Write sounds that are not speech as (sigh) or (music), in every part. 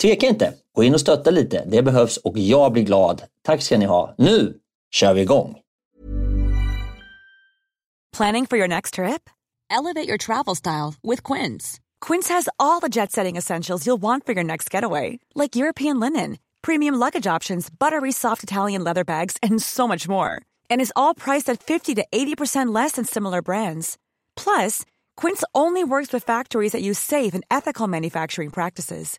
tveka inte. Gå in och stötta lite. Det behövs och jag blir glad. Tack ska ni ha. Nu kör vi igång! Planning for your next trip? Elevate your travel style with Quince. Quince has all the jet-setting essentials you'll want for your next getaway. Like European linen, premium luggage options, buttery soft Italian leather bags and so much more. And is all priced at 50 to 80% less than similar brands. Plus, Quince only works with factories that use safe and ethical manufacturing practices.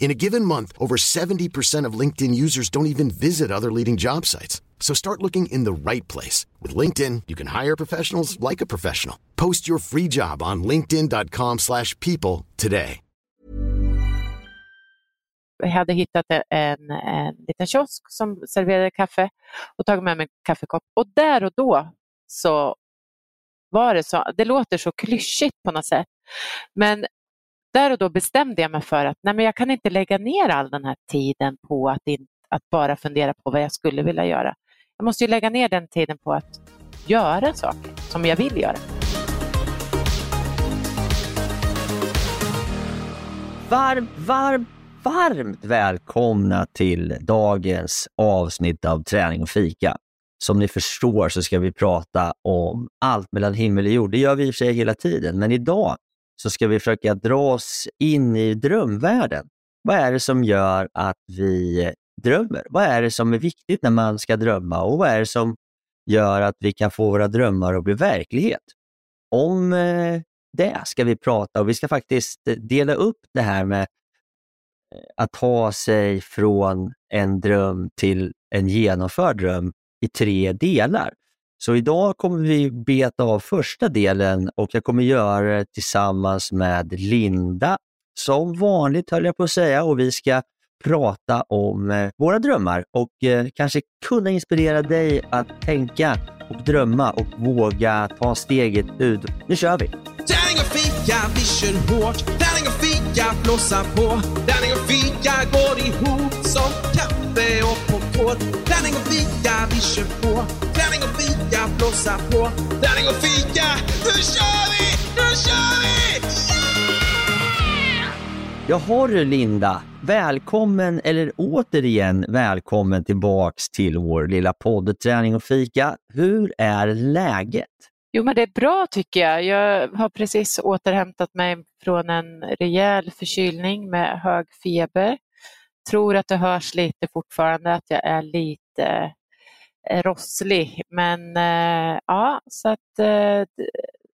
In a given month, over 70% of LinkedIn users don't even visit other leading job sites. So start looking in the right place. With LinkedIn, you can hire professionals like a professional. Post your free job on linkedin.com slash people today. Jag hade hittat en, en liten kiosk som serverade kaffe och tagit med mig en kaffekopp. Och där och då så var det så, det låter så klyschigt på något sätt, men där och då bestämde jag mig för att nej, men jag kan inte lägga ner all den här tiden på att, in, att bara fundera på vad jag skulle vilja göra. Jag måste ju lägga ner den tiden på att göra saker som jag vill göra. Varmt, varmt, varmt välkomna till dagens avsnitt av Träning och fika. Som ni förstår så ska vi prata om allt mellan himmel och jord. Det gör vi i och för sig hela tiden, men idag så ska vi försöka dra oss in i drömvärlden. Vad är det som gör att vi drömmer? Vad är det som är viktigt när man ska drömma och vad är det som gör att vi kan få våra drömmar att bli verklighet? Om eh, det ska vi prata och vi ska faktiskt eh, dela upp det här med eh, att ta sig från en dröm till en genomförd dröm i tre delar. Så idag kommer vi beta av första delen och jag kommer göra det tillsammans med Linda. Som vanligt höll jag på att säga och vi ska prata om eh, våra drömmar och eh, kanske kunna inspirera dig att tänka och drömma och våga ta steget ut. Nu kör vi! Tärning och fika, vi kör hårt. Tärning och fika, blåsa på. Tärning och fika går ihop som kaffe och popcorn. Tärning och fika, vi kör på. Tärning och fika, blåsa på. Tärning och fika, nu kör vi! Nu kör vi! Yeah! Jaha du Linda, välkommen eller återigen välkommen tillbaks till vår lilla podd Träning och fika. Hur är läget? Jo, men det är bra tycker jag. Jag har precis återhämtat mig från en rejäl förkylning med hög feber. Tror att det hörs lite fortfarande att jag är lite rosslig, men eh, ja, så att eh,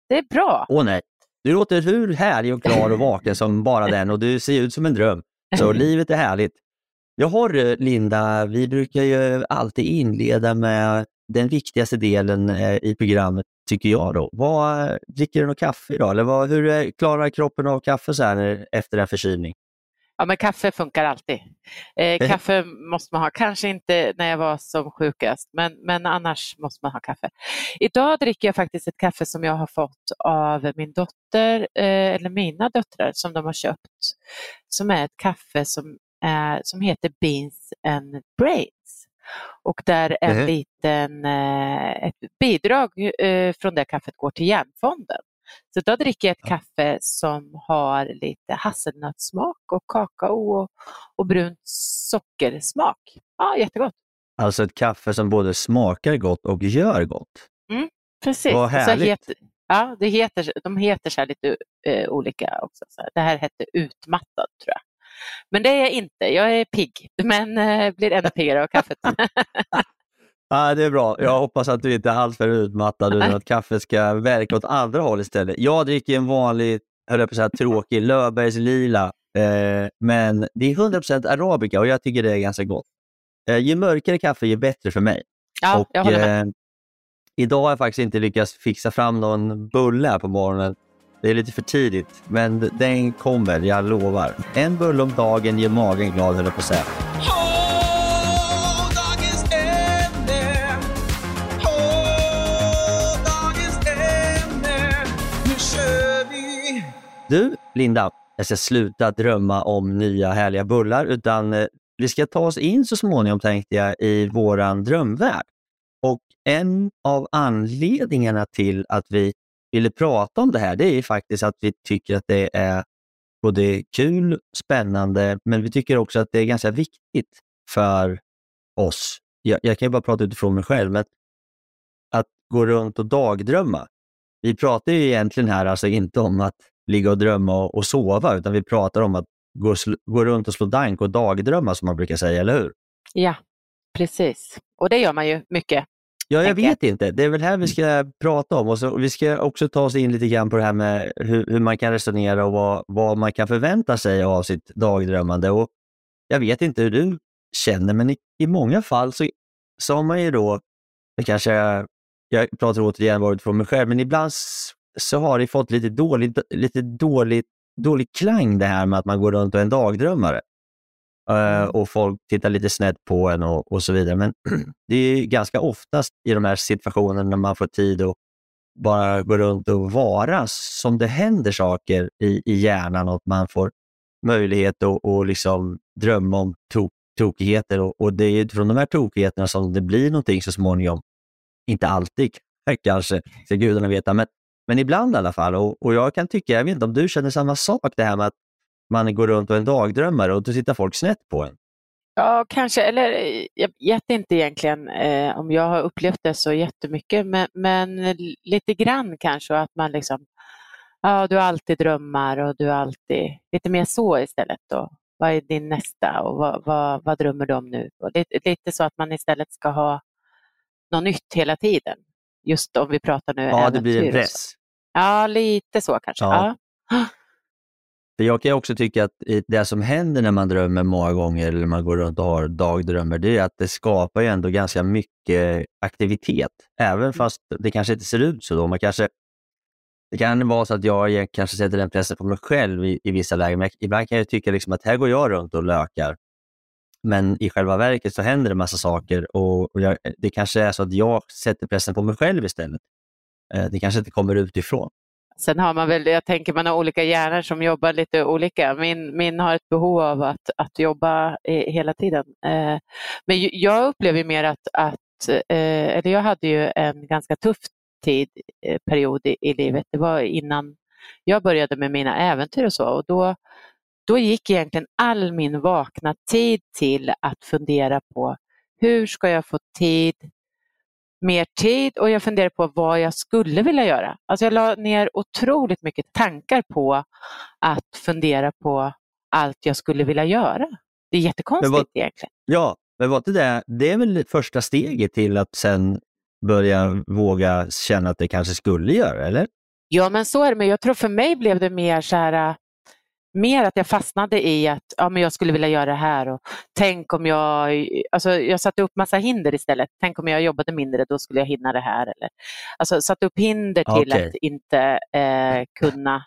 det är bra. Åh nej, du låter hur härlig och klar och vaken som bara den och du ser ut som en dröm. Så (laughs) livet är härligt. Jag har Linda, vi brukar ju alltid inleda med den viktigaste delen eh, i programmet, tycker jag. då. Vad, dricker du något kaffe idag? Eller vad, hur klarar kroppen av kaffe så här efter en förkylning? Ja, men kaffe funkar alltid. Eh, kaffe måste man ha, kanske inte när jag var som sjukast, men, men annars måste man ha kaffe. Idag dricker jag faktiskt ett kaffe som jag har fått av min dotter, eh, eller mina döttrar, som de har köpt, som är ett kaffe som, är, som heter Beans and Brains. Och där en mm. liten, eh, ett bidrag eh, från det kaffet går till Hjärnfonden. Så då dricker jag ett kaffe som har lite hasselnötssmak och kakao och, och brunt sockersmak. Ja, jättegott. Alltså ett kaffe som både smakar gott och gör gott. Mm, precis. Vad härligt. Heter, ja, det heter, de heter så lite uh, olika också. Så det här hette utmattad tror jag. Men det är jag inte. Jag är pigg, (laughs) men uh, blir ännu piggare av kaffet. (laughs) Ja, det är bra. Jag hoppas att du inte är alltför utmattad utan att kaffet ska verka åt andra håll istället. Jag dricker en vanlig, höll jag på att säga, tråkig Löfbergs lila. Eh, men det är 100% arabica och jag tycker det är ganska gott. Eh, ju mörkare kaffe, ju bättre för mig. Ja, och, jag håller med. Eh, idag har jag faktiskt inte lyckats fixa fram någon bulle här på morgonen. Det är lite för tidigt, men den kommer, jag lovar. En bulle om dagen ger magen glad, höll jag på att säga. Du, Linda, jag ska sluta drömma om nya härliga bullar, utan eh, vi ska ta oss in så småningom, tänkte jag, i våran drömvärld. Och en av anledningarna till att vi ville prata om det här, det är faktiskt att vi tycker att det är både kul, spännande, men vi tycker också att det är ganska viktigt för oss. Jag, jag kan ju bara prata utifrån mig själv, men att gå runt och dagdrömma. Vi pratar ju egentligen här alltså inte om att ligga och drömma och, och sova, utan vi pratar om att gå, gå runt och slå dank och dagdrömma som man brukar säga, eller hur? Ja, precis. Och det gör man ju mycket. Ja, jag vet inte. Det är väl här vi ska prata om. Och så, vi ska också ta oss in lite grann på det här med hur, hur man kan resonera och vad, vad, man kan förvänta sig av sitt dagdrömmande. Och jag vet inte hur du känner, men i, i många fall så, så har man ju då, det kanske jag pratar återigen bara utifrån mig själv, men ibland så har det fått lite dålig, lite dålig, dålig klang det här med att man går runt och är en dagdrömmare. Uh, och folk tittar lite snett på en och, och så vidare. Men (clears throat) det är ganska oftast i de här situationerna när man får tid att bara gå runt och vara som det händer saker i, i hjärnan och att man får möjlighet att och liksom drömma om tok, tokigheter. Och, och det är från de här tokigheterna som det blir någonting så småningom. Inte alltid (laughs) kanske, ska gudarna veta, men men ibland i alla fall. Och, och jag kan tycka, jag vet inte om du känner samma sak, det här med att man går runt och är en dagdrömmare och då tittar folk snett på en. Ja, kanske. Eller jag vet inte egentligen eh, om jag har upplevt det så jättemycket, men, men lite grann kanske. Att man liksom, ja, du har alltid drömmar och du har alltid, lite mer så istället. Då. Vad är din nästa och vad, vad, vad drömmer du om nu? Och lite, lite så att man istället ska ha något nytt hela tiden. Just om vi pratar nu Ja, äventyr det blir en press. Ja, lite så kanske. Ja. ja. För jag kan också tycka att det som händer när man drömmer många gånger, eller man går runt och har dagdrömmar, det är att det skapar ju ändå ganska mycket aktivitet. Även mm. fast det kanske inte ser ut så. Då. Man kanske, det kan vara så att jag kanske sätter den pressen på mig själv i, i vissa lägen, men ibland kan jag tycka liksom att här går jag runt och lökar. Men i själva verket så händer det massa saker och, och jag, det kanske är så att jag sätter pressen på mig själv istället. Eh, det kanske inte kommer utifrån. Sen har man väl, jag tänker man har olika hjärnor som jobbar lite olika. Min, min har ett behov av att, att jobba eh, hela tiden. Eh, men jag upplever mer att, att eh, eller jag hade ju en ganska tuff tid, eh, period i, i livet. Det var innan jag började med mina äventyr och så. Och då, då gick egentligen all min vakna tid till att fundera på hur ska jag få tid, mer tid och jag funderade på vad jag skulle vilja göra. Alltså jag la ner otroligt mycket tankar på att fundera på allt jag skulle vilja göra. Det är jättekonstigt vad, egentligen. Ja, men var det, det, det är väl första steget till att sen börja våga känna att det kanske skulle göra, eller? Ja, men så är det. Men jag tror för mig blev det mer så här, mer att jag fastnade i att ja, men jag skulle vilja göra det här och tänk om jag, alltså jag satte upp massa hinder istället. Tänk om jag jobbade mindre, då skulle jag hinna det här. Eller, alltså satte upp hinder till Okej. att inte eh, kunna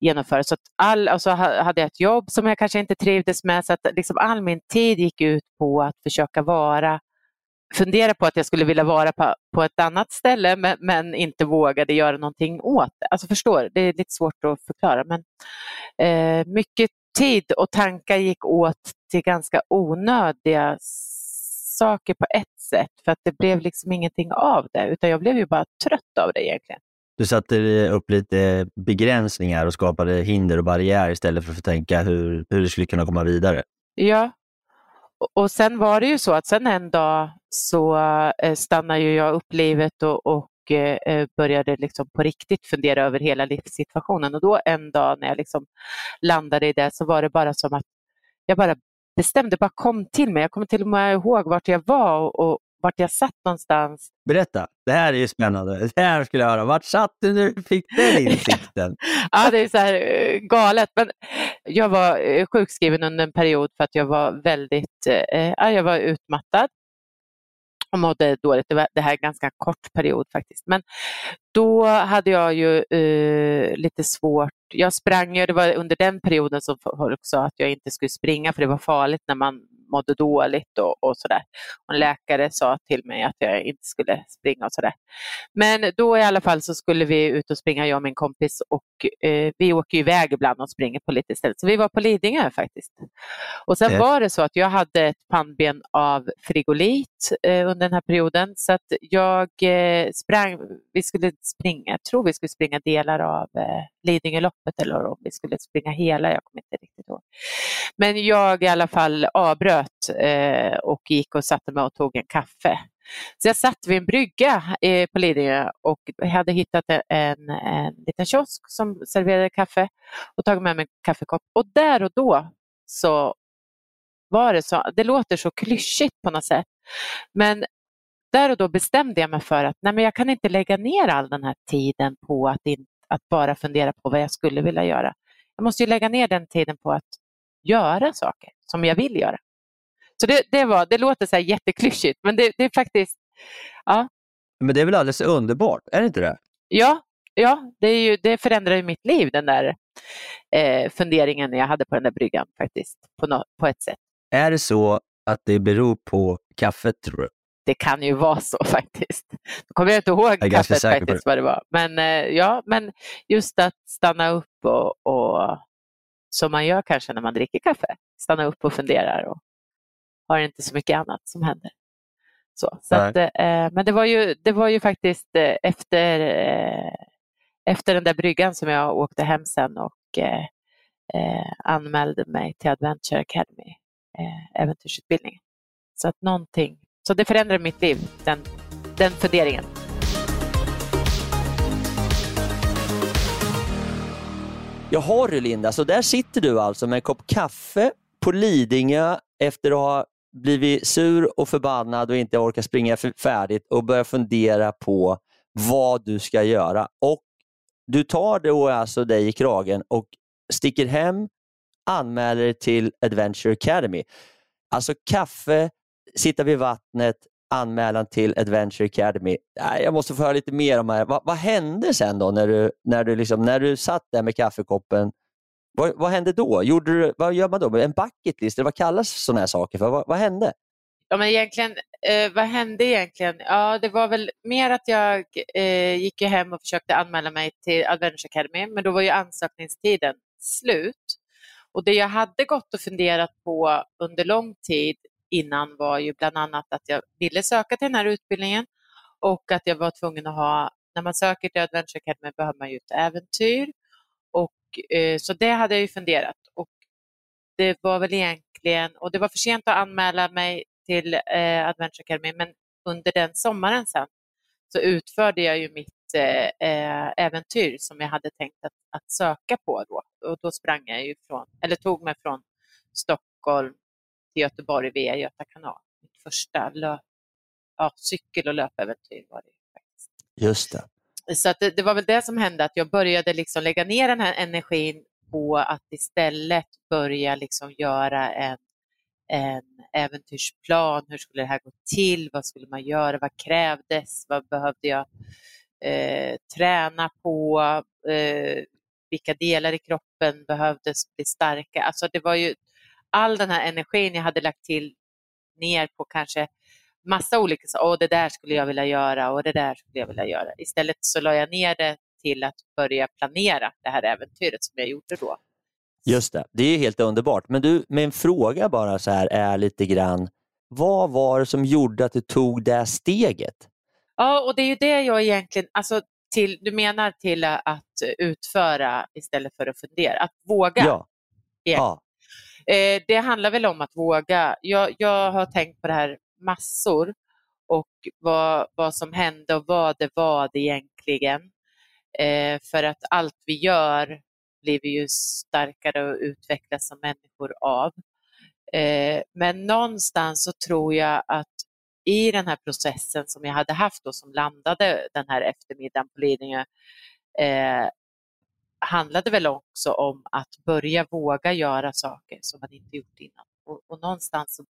genomföra. Så att all, alltså ha- hade jag ett jobb som jag kanske inte trivdes med, så att liksom all min tid gick ut på att försöka vara fundera på att jag skulle vilja vara på, på ett annat ställe men, men inte vågade göra någonting åt det. Alltså förstår, det är lite svårt att förklara men eh, mycket tid och tankar gick åt till ganska onödiga saker på ett sätt för att det blev liksom ingenting av det utan jag blev ju bara trött av det egentligen. Du satte upp lite begränsningar och skapade hinder och barriärer istället för att tänka hur, hur du skulle kunna komma vidare. Ja, och sen var det ju så att sen en dag så eh, stannade ju jag upp livet och, och eh, började liksom på riktigt fundera över hela livssituationen. Och då en dag när jag liksom landade i det så var det bara som att jag bara bestämde, bara kom till mig. Jag kommer till och med ihåg vart jag var och, vart jag satt någonstans. Berätta, det här är ju spännande. Det här skulle jag höra. Vart satt du när du fick den (laughs) insikten? Ja, det är så här eh, galet. Men jag var eh, sjukskriven under en period för att jag var väldigt eh, ja, jag var utmattad och mådde dåligt. Det, var, det här är en ganska kort period faktiskt. Men då hade jag ju eh, lite svårt. Jag sprang ju, det var under den perioden som folk sa att jag inte skulle springa för det var farligt när man mådde dåligt och, och sådär. Och en läkare sa till mig att jag inte skulle springa och sådär. Men då i alla fall så skulle vi ut och springa, jag och min kompis, och eh, vi åker iväg ibland och springer på lite ställen. Så vi var på Lidingö faktiskt. Och sen var det så att jag hade ett pannben av frigolit eh, under den här perioden, så att jag eh, sprang, vi skulle springa, jag tror vi skulle springa delar av eh, Lidingöloppet eller om vi skulle springa hela, jag kommer inte riktigt ihåg. Men jag i alla fall avbröt eh, och gick och satte mig och tog en kaffe. Så jag satt vid en brygga eh, på Lidingö och hade hittat en, en liten kiosk som serverade kaffe och tagit med mig en kaffekopp. Och där och då så var det så, det låter så klyschigt på något sätt, men där och då bestämde jag mig för att nej, men jag kan inte lägga ner all den här tiden på att, in, att bara fundera på vad jag skulle vilja göra. Jag måste ju lägga ner den tiden på att göra saker som jag vill göra. Så det, det, var, det låter så här jätteklyschigt, men det, det är faktiskt, ja, Men det är väl alldeles underbart? Är det inte det? ja, ja det, är ju, det förändrar ju mitt liv, den där eh, funderingen jag hade på den där bryggan faktiskt, på, nå- på ett sätt. Är det så att det beror på kaffet, tror du? Det kan ju vara så (laughs) faktiskt. Nu kommer jag inte ihåg ganska kaffet faktiskt vad det var. Men eh, ja, men just att stanna upp och, och som man gör kanske när man dricker kaffe. Stanna upp och funderar och har inte så mycket annat som händer. Så, så att, eh, men det var, ju, det var ju faktiskt eh, efter, eh, efter den där bryggan som jag åkte hem sen och eh, eh, anmälde mig till Adventure Academy, eh, äventyrsutbildningen. Så att någonting, så det förändrade mitt liv, den, den funderingen. Jaha du Linda, så där sitter du alltså med en kopp kaffe på Lidingö efter att ha blivit sur och förbannad och inte orkar springa färdigt och börjar fundera på vad du ska göra. Och Du tar då alltså dig i kragen och sticker hem, anmäler dig till Adventure Academy. Alltså kaffe, sitta vid vattnet, anmälan till Adventure Academy. Jag måste få höra lite mer om det här. Vad, vad hände sen då när du, när du, liksom, när du satt där med kaffekoppen? Vad, vad hände då? Gjorde du, vad gör man då? En bucket list? Vad kallas sådana här saker för? Vad, vad hände? Ja, men egentligen, eh, vad hände egentligen? Ja, det var väl mer att jag eh, gick hem och försökte anmäla mig till Adventure Academy, men då var ju ansökningstiden slut. Och det jag hade gått och funderat på under lång tid innan var ju bland annat att jag ville söka till den här utbildningen och att jag var tvungen att ha, när man söker till Adventure Academy behöver man ju ett äventyr. Eh, så det hade jag ju funderat. Och det var väl egentligen, och det var för sent att anmäla mig till eh, Adventure Academy, men under den sommaren sen så utförde jag ju mitt eh, eh äventyr som jag hade tänkt att, att söka på då. Och då sprang jag ju från, eller tog mig från Stockholm till Göteborg via Göta kanal. Mitt första löp, ja, cykel och löpäventyr var det faktiskt. Just det. Så att det, det var väl det som hände, att jag började liksom lägga ner den här energin på att istället börja liksom göra en, en äventyrsplan. Hur skulle det här gå till? Vad skulle man göra? Vad krävdes? Vad behövde jag eh, träna på? Eh, vilka delar i kroppen behövdes bli starka? Alltså det var ju all den här energin jag hade lagt till ner på kanske massa olika saker. Åh, det där skulle jag vilja göra och det där skulle jag vilja göra. Istället så la jag ner det till att börja planera det här äventyret som jag gjorde då. Just det, det är helt underbart. Men du, min fråga bara så här är lite grann, vad var det som gjorde att du tog det steget? Ja, och det är ju det jag egentligen, alltså till, du menar till att utföra istället för att fundera, att våga. Ja. ja. Eh, det handlar väl om att våga. Jag, jag har tänkt på det här massor och vad, vad som hände och vad det var det egentligen. Eh, för att allt vi gör blir vi ju starkare och utvecklas som människor av. Eh, men någonstans så tror jag att i den här processen som jag hade haft och som landade den här eftermiddagen på Lidingö eh, handlade väl också om att börja våga göra saker som man inte gjort innan. Och, och någonstans, så,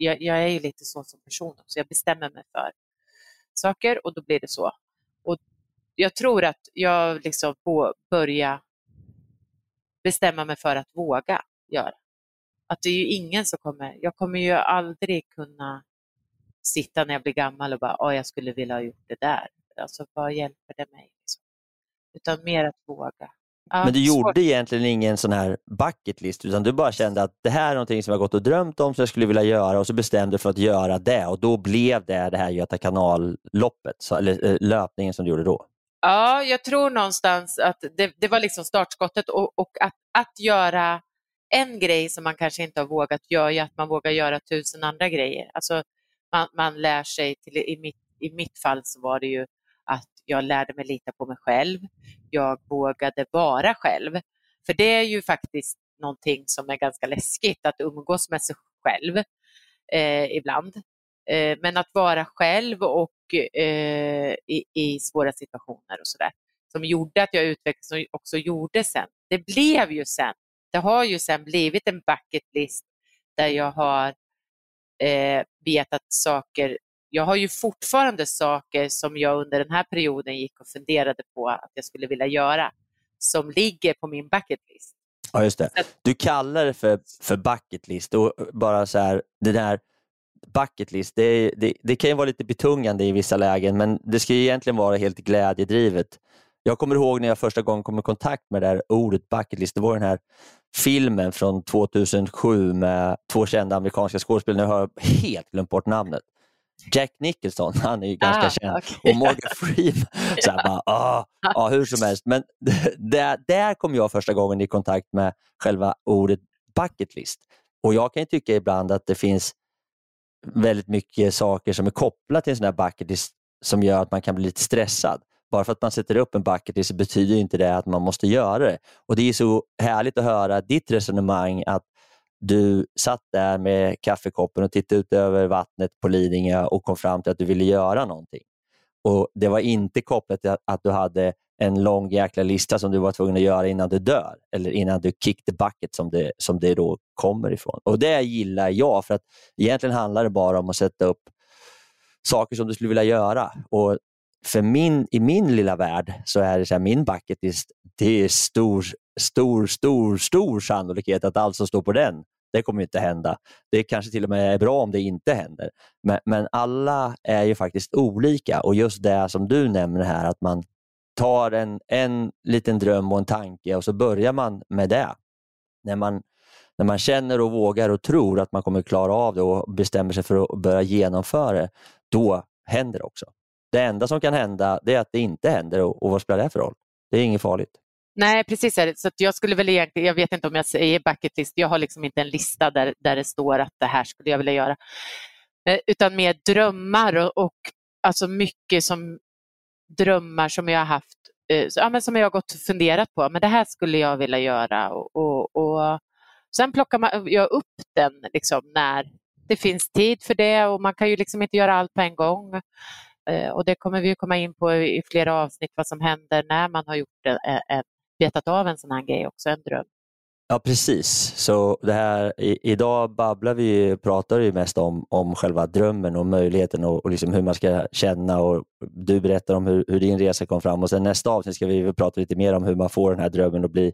jag, jag, är ju lite så som person så jag bestämmer mig för saker och då blir det så. Och jag tror att jag liksom börjar bestämma mig för att våga göra. Att det är ju ingen som kommer, jag kommer ju aldrig kunna sitta när jag blir gammal och bara, jag skulle vilja ha gjort det där. Alltså vad hjälper det mig? Liksom? Utan mer att våga. Ja, Men du svårt. gjorde egentligen ingen sån här bucket list utan du bara kände att det här är någonting som jag gått och drömt om som jag skulle vilja göra och så bestämde du för att göra det och då blev det det här Göta kanal-loppet, eller äh, löpningen som du gjorde då. Ja, jag tror någonstans att det, det var liksom startskottet och, och att, att göra en grej som man kanske inte har vågat gör ju att man vågar göra tusen andra grejer. Alltså man, man lär sig, till, i, mitt, i mitt fall så var det ju att jag lärde mig lita på mig själv. Jag vågade vara själv. För det är ju faktiskt någonting som är ganska läskigt, att umgås med sig själv eh, ibland. Eh, men att vara själv och eh, i, i, svåra situationer och sådär, som gjorde att jag utvecklades och också gjorde sen. Det blev ju sen, det har ju sen blivit en bucket list där jag har eh, vetat saker jag har ju fortfarande saker som jag under den här perioden gick och funderade på att jag skulle vilja göra, som ligger på min bucket list. Ja, just det. Du kallar det för, för bucket list och bara så här, det där bucket list, det, det, det, kan ju vara lite betungande i vissa lägen, men det ska egentligen vara helt glädjedrivet. Jag kommer ihåg när jag första gången kom i kontakt med det här ordet bucket list. Det var den här filmen från 2007 med två kända amerikanska skådespelare. Nu har jag helt glömt bort namnet. Jack Nicholson, (laughs) han är ju ganska ah, känd, okay. och Morgan Freeman. Så här, bara, (laughs) ah, ah, hur som helst. Men (laughs) där, där kom jag första gången i kontakt med själva ordet bucket list. Och jag kan tycka ibland att det finns väldigt mycket saker som är kopplade till en sån här bucket list som gör att man kan bli lite stressad. Bara för att man sätter upp en bucket list betyder inte det att man måste göra det. Och Det är så härligt att höra ditt resonemang att du satt där med kaffekoppen och tittade ut över vattnet på Lidingö och kom fram till att du ville göra någonting. Och Det var inte kopplat till att du hade en lång jäkla lista som du var tvungen att göra innan du dör eller innan du kick the bucket som det, som det då kommer ifrån. Och Det gillar jag för att egentligen handlar det bara om att sätta upp saker som du skulle vilja göra. Och för min, I min lilla värld så är det så här, min bucket list, det är stor, stor, stor, stor sannolikhet att allt som står på den, det kommer inte hända. Det kanske till och med är bra om det inte händer. Men, men alla är ju faktiskt olika och just det som du nämner här, att man tar en, en liten dröm och en tanke och så börjar man med det. När man, när man känner och vågar och tror att man kommer klara av det och bestämmer sig för att börja genomföra det, då händer det också. Det enda som kan hända det är att det inte händer och, och vad spelar det för roll? Det är inget farligt. Nej, precis. Så jag skulle väl egentligen, jag vet inte om jag säger bucket list, jag har liksom inte en lista där, där det står att det här skulle jag vilja göra. Eh, utan mer drömmar och, och alltså mycket som drömmar som jag har haft, eh, ja, men som jag har gått och funderat på, men det här skulle jag vilja göra. Och, och, och sen plockar man, jag upp den liksom, när det finns tid för det och man kan ju liksom inte göra allt på en gång. Eh, och det kommer vi komma in på i flera avsnitt vad som händer när man har gjort en, en, betat av en sån här grej också, en dröm. Ja, precis. Så det här, i, idag babblar vi, pratar vi mest om, om själva drömmen och möjligheten och, och liksom hur man ska känna. och Du berättar om hur, hur din resa kom fram och sen nästa avsnitt ska vi prata lite mer om hur man får den här drömmen att bli,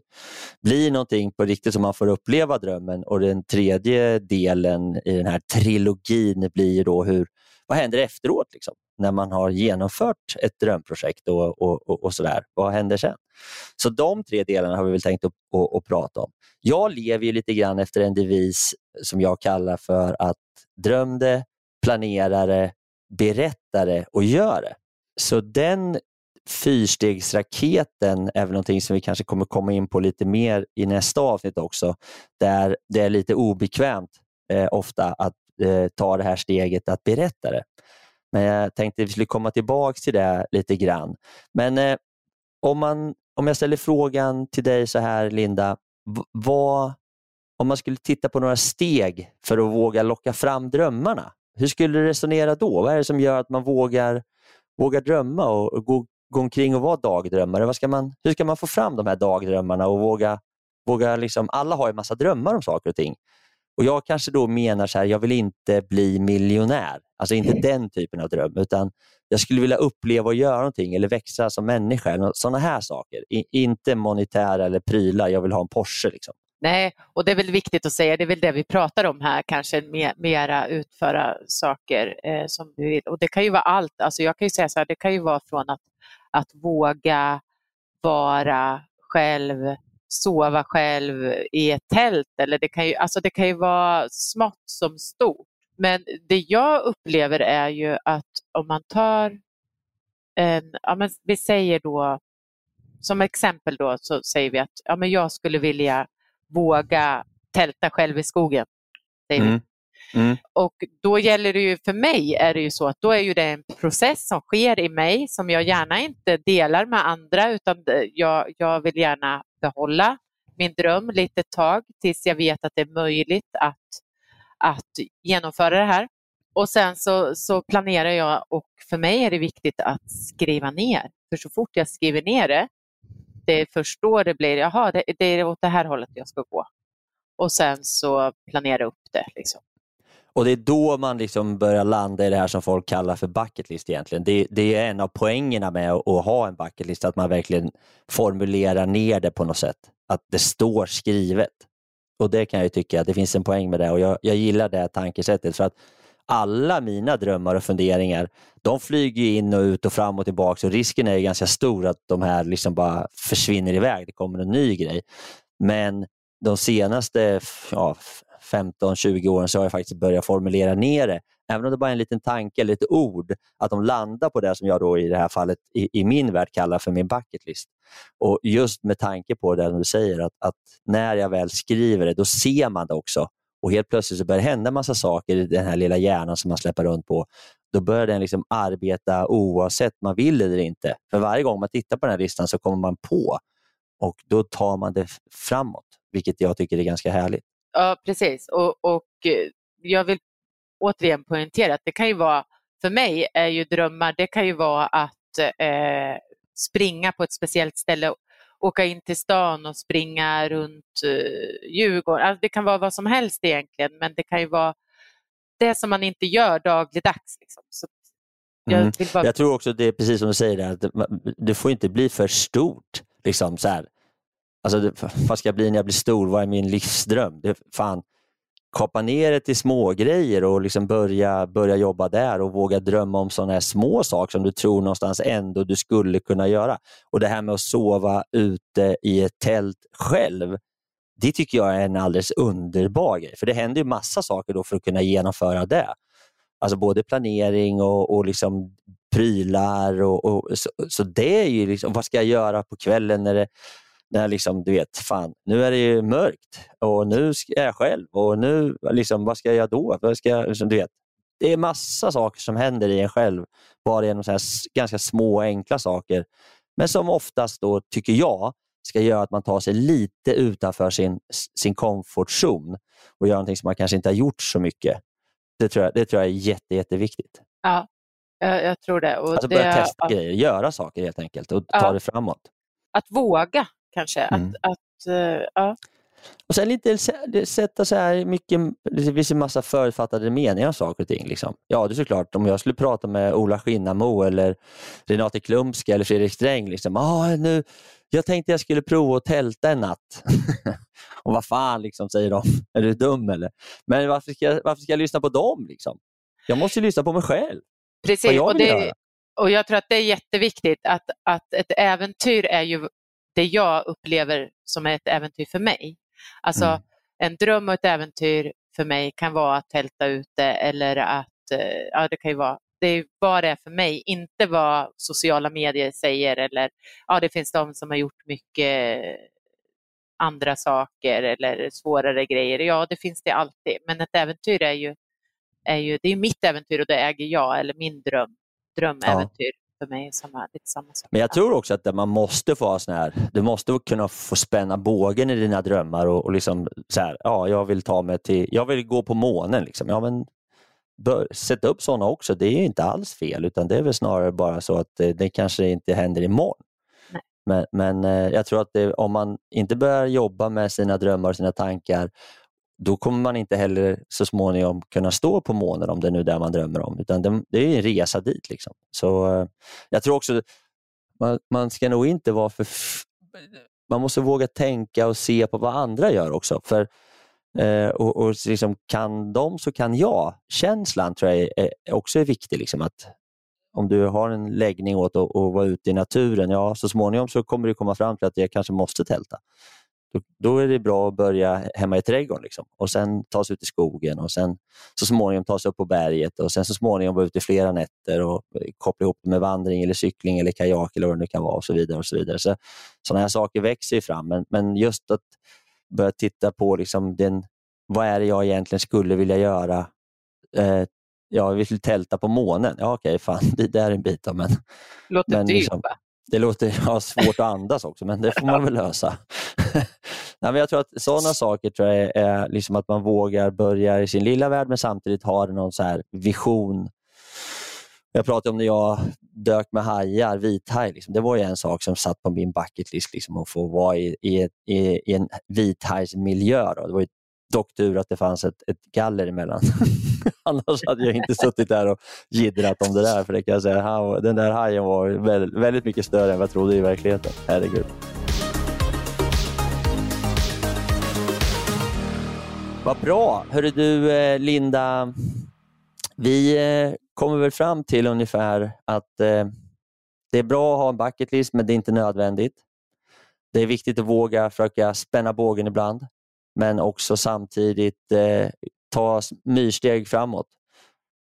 bli någonting på riktigt så man får uppleva drömmen. Och Den tredje delen i den här trilogin blir då hur, vad händer efteråt liksom, när man har genomfört ett drömprojekt och, och, och, och sådär. Vad händer sen? Så de tre delarna har vi väl tänkt att, att, att prata om. Jag lever ju lite grann efter en devis som jag kallar för att dröm det, planera det, berätta det och gör det. Så den fyrstegsraketen är väl någonting som vi kanske kommer komma in på lite mer i nästa avsnitt också, där det är lite obekvämt eh, ofta att eh, ta det här steget att berätta det. Men jag tänkte att vi skulle komma tillbaka till det lite grann. Men eh, om, man, om jag ställer frågan till dig så här Linda, vad, om man skulle titta på några steg för att våga locka fram drömmarna, hur skulle du resonera då? Vad är det som gör att man vågar, vågar drömma och gå, gå omkring och vara dagdrömmare? Vad ska man, hur ska man få fram de här dagdrömmarna och våga, våga liksom, alla har ju massa drömmar om saker och ting. Och Jag kanske då menar så här, jag vill inte bli miljonär. Alltså inte mm. den typen av dröm, utan jag skulle vilja uppleva och göra någonting eller växa som människa. Sådana här saker. I, inte monetära eller prylar, jag vill ha en Porsche. Liksom. Nej, och det är väl viktigt att säga, det är väl det vi pratar om här, kanske mer, mera utföra saker eh, som du vill. Och det kan ju vara allt, alltså jag kan ju säga så här, det kan ju vara från att, att våga vara själv, sova själv i ett tält eller det kan ju, alltså det kan ju vara smått som stort. Men det jag upplever är ju att om man tar en, ja men vi säger då, som exempel då så säger vi att ja men jag skulle vilja våga tälta själv i skogen. Mm. Mm. Och då gäller det ju, för mig är det ju så att då är ju det en process som sker i mig som jag gärna inte delar med andra utan jag, jag vill gärna behålla min dröm lite tag tills jag vet att det är möjligt att att genomföra det här. Och sen så, så planerar jag och för mig är det viktigt att skriva ner. För så fort jag skriver ner det, det är först då det blir, jaha, det, det är åt det här hållet jag ska gå. Och sen så planera upp det. Liksom. Och det är då man liksom börjar landa i det här som folk kallar för bucket list egentligen. Det, det är en av poängerna med att, att ha en bucket list, att man verkligen formulerar ner det på något sätt. Att det står skrivet. Och det kan jag tycka att det finns en poäng med det och jag, jag gillar det tankesättet för att alla mina drömmar och funderingar, de flyger in och ut och fram och tillbaka och risken är ganska stor att de här liksom bara försvinner iväg. Det kommer en ny grej. Men de senaste ja, 15-20 åren så har jag faktiskt börjat formulera ner det. Även om det bara är en liten tanke eller ett ord, att de landar på det som jag då i det här fallet i, i min värld kallar för min bucket list. Och just med tanke på det du säger, att, att, när jag väl skriver det, då ser man det också. Och helt plötsligt så börjar det hända massa saker i den här lilla hjärnan som man släpper runt på. Då börjar den liksom arbeta oavsett man vill eller inte. För varje gång man tittar på den här listan så kommer man på och då tar man det framåt, vilket jag tycker är ganska härligt. Ja, precis. Och, och eh, jag vill återigen poängtera att det kan ju vara, för mig är ju drömmar, det kan ju vara att eh, springa på ett speciellt ställe, åka in till stan och springa runt eh, Djurgården. Alltså det kan vara vad som helst egentligen, men det kan ju vara det som man inte gör dagligdags. Liksom. Så jag, mm. bara... jag, tror också det är precis som du säger, att det får inte bli för stort. Liksom, så här. Alltså, vad ska jag bli när jag blir stor? Vad är min livsdröm? Det, fan, kapa ner det till smågrejer och liksom börja, börja jobba där och våga drömma om sådana här små saker som du tror någonstans ändå du skulle kunna göra. Och Det här med att sova ute i ett tält själv, det tycker jag är en alldeles underbar grej. För det händer ju massa saker då för att kunna genomföra det. Alltså både planering och, och liksom prylar. Och, och så, så, det är ju liksom, vad ska jag göra på kvällen när det när liksom, du vet, fan, nu är det ju mörkt och nu är jag själv och nu, liksom, vad ska jag göra då? Vad ska jag, liksom, du vet, det är massa saker som händer i en själv bara genom så här ganska små enkla saker. Men som oftast då, tycker jag, ska göra att man tar sig lite utanför sin, sin comfort zone och gör någonting som man kanske inte har gjort så mycket. Det tror jag, det tror jag är jätte, jätteviktigt. Ja, jag, jag tror det. Och alltså det, börja testa ja. grejer, göra saker helt enkelt och ja. ta det framåt. Att våga kanske. Mm. Att, att, uh, ja. och sen lite sätta så här mycket, det finns en massa förutfattade meningar om saker och ting. Liksom. Ja, det är såklart, om jag skulle prata med Ola Skinnamo eller Renate Klumska eller Fredrik Sträng. Liksom, ah, nu, jag tänkte jag skulle prova att tälta en natt. (laughs) och vad fan, liksom, säger de. (laughs) Är du dum eller? Men varför ska jag, varför ska jag lyssna på dem? Liksom? Jag måste lyssna på mig själv. Precis, jag och, det, och jag tror att det är jätteviktigt att, att ett äventyr är ju det jag upplever som ett äventyr för mig. Alltså mm. en dröm och ett äventyr för mig kan vara att tälta ute eller att, eh, ja det kan ju vara, det är vad det är för mig, inte vad sociala medier säger eller, ja det finns de som har gjort mycket andra saker eller svårare grejer. Ja, det finns det alltid, men ett äventyr är ju, är ju det är mitt äventyr och det äger jag, eller min dröm, drömäventyr. Ja för mig samma, lite samma sak. Men jag tror också att man måste få ha sån här, du måste kunna få spänna bågen i dina drömmar och, och liksom så här, ja, jag vill ta mig till, jag vill gå på månen. Liksom. Ja, men bör, sätta upp sådana också, det är inte alls fel, utan det är väl snarare bara så att det, det kanske inte händer imorgon. Nej. Men, men eh, jag tror att det, om man inte börjar jobba med sina drömmar och sina tankar då kommer man inte heller så småningom kunna stå på månen om det är nu man drömmer om. Utan det, är en resa dit. Liksom. Så eh, Jag tror också man, man ska nog inte vara för... Man måste våga tänka och se på vad andra gör också. För eh, och, och liksom, Kan de så kan jag. Känslan tror jag är, är också är viktig. Liksom, att om du har en läggning åt att, att vara ute i naturen, ja så småningom så kommer du komma fram till att jag kanske måste tälta. Då, då, är det bra att börja hemma i trädgården liksom. och sen ta sig ut i skogen och sen så småningom ta sig upp på berget och sen så småningom vara ute i flera nätter och koppla ihop det med vandring, eller cykling, eller kajak eller vad det nu kan vara och så vidare. och så vidare. Så, sådana här saker växer ju fram, men, men just att börja titta på liksom den, vad är det jag egentligen skulle vilja göra. Eh, jag vill tälta på månen. Ja, okej, fan, (laughs) det där är en bit. Men, låter men, dyrt liksom, det låter ja, svårt att andas också, men det får man väl lösa. (laughs) Nej, men jag tror att sådana saker tror jag är liksom att man vågar börja i sin lilla värld men samtidigt har någon så vision. Jag pratade om när jag dök med hajar, vithaj. Liksom. Det var ju en sak som satt på min bucket list, liksom, att få vara i, i, i, i en vithajsmiljö. Då. Det var ju dock tur att det fanns ett, ett galler emellan. (laughs) Annars hade jag inte suttit där och jiddrat om det där. För det kan jag säga, den där hajen var väldigt, väldigt mycket större än vad jag trodde i verkligheten. Herregud. Vad bra. Hörru du, eh, Linda. Vi eh, kommer väl fram till ungefär att eh, det är bra att ha en bucket list, men det är inte nödvändigt. Det är viktigt att våga försöka spänna bågen ibland, men också samtidigt eh, ta myrsteg framåt.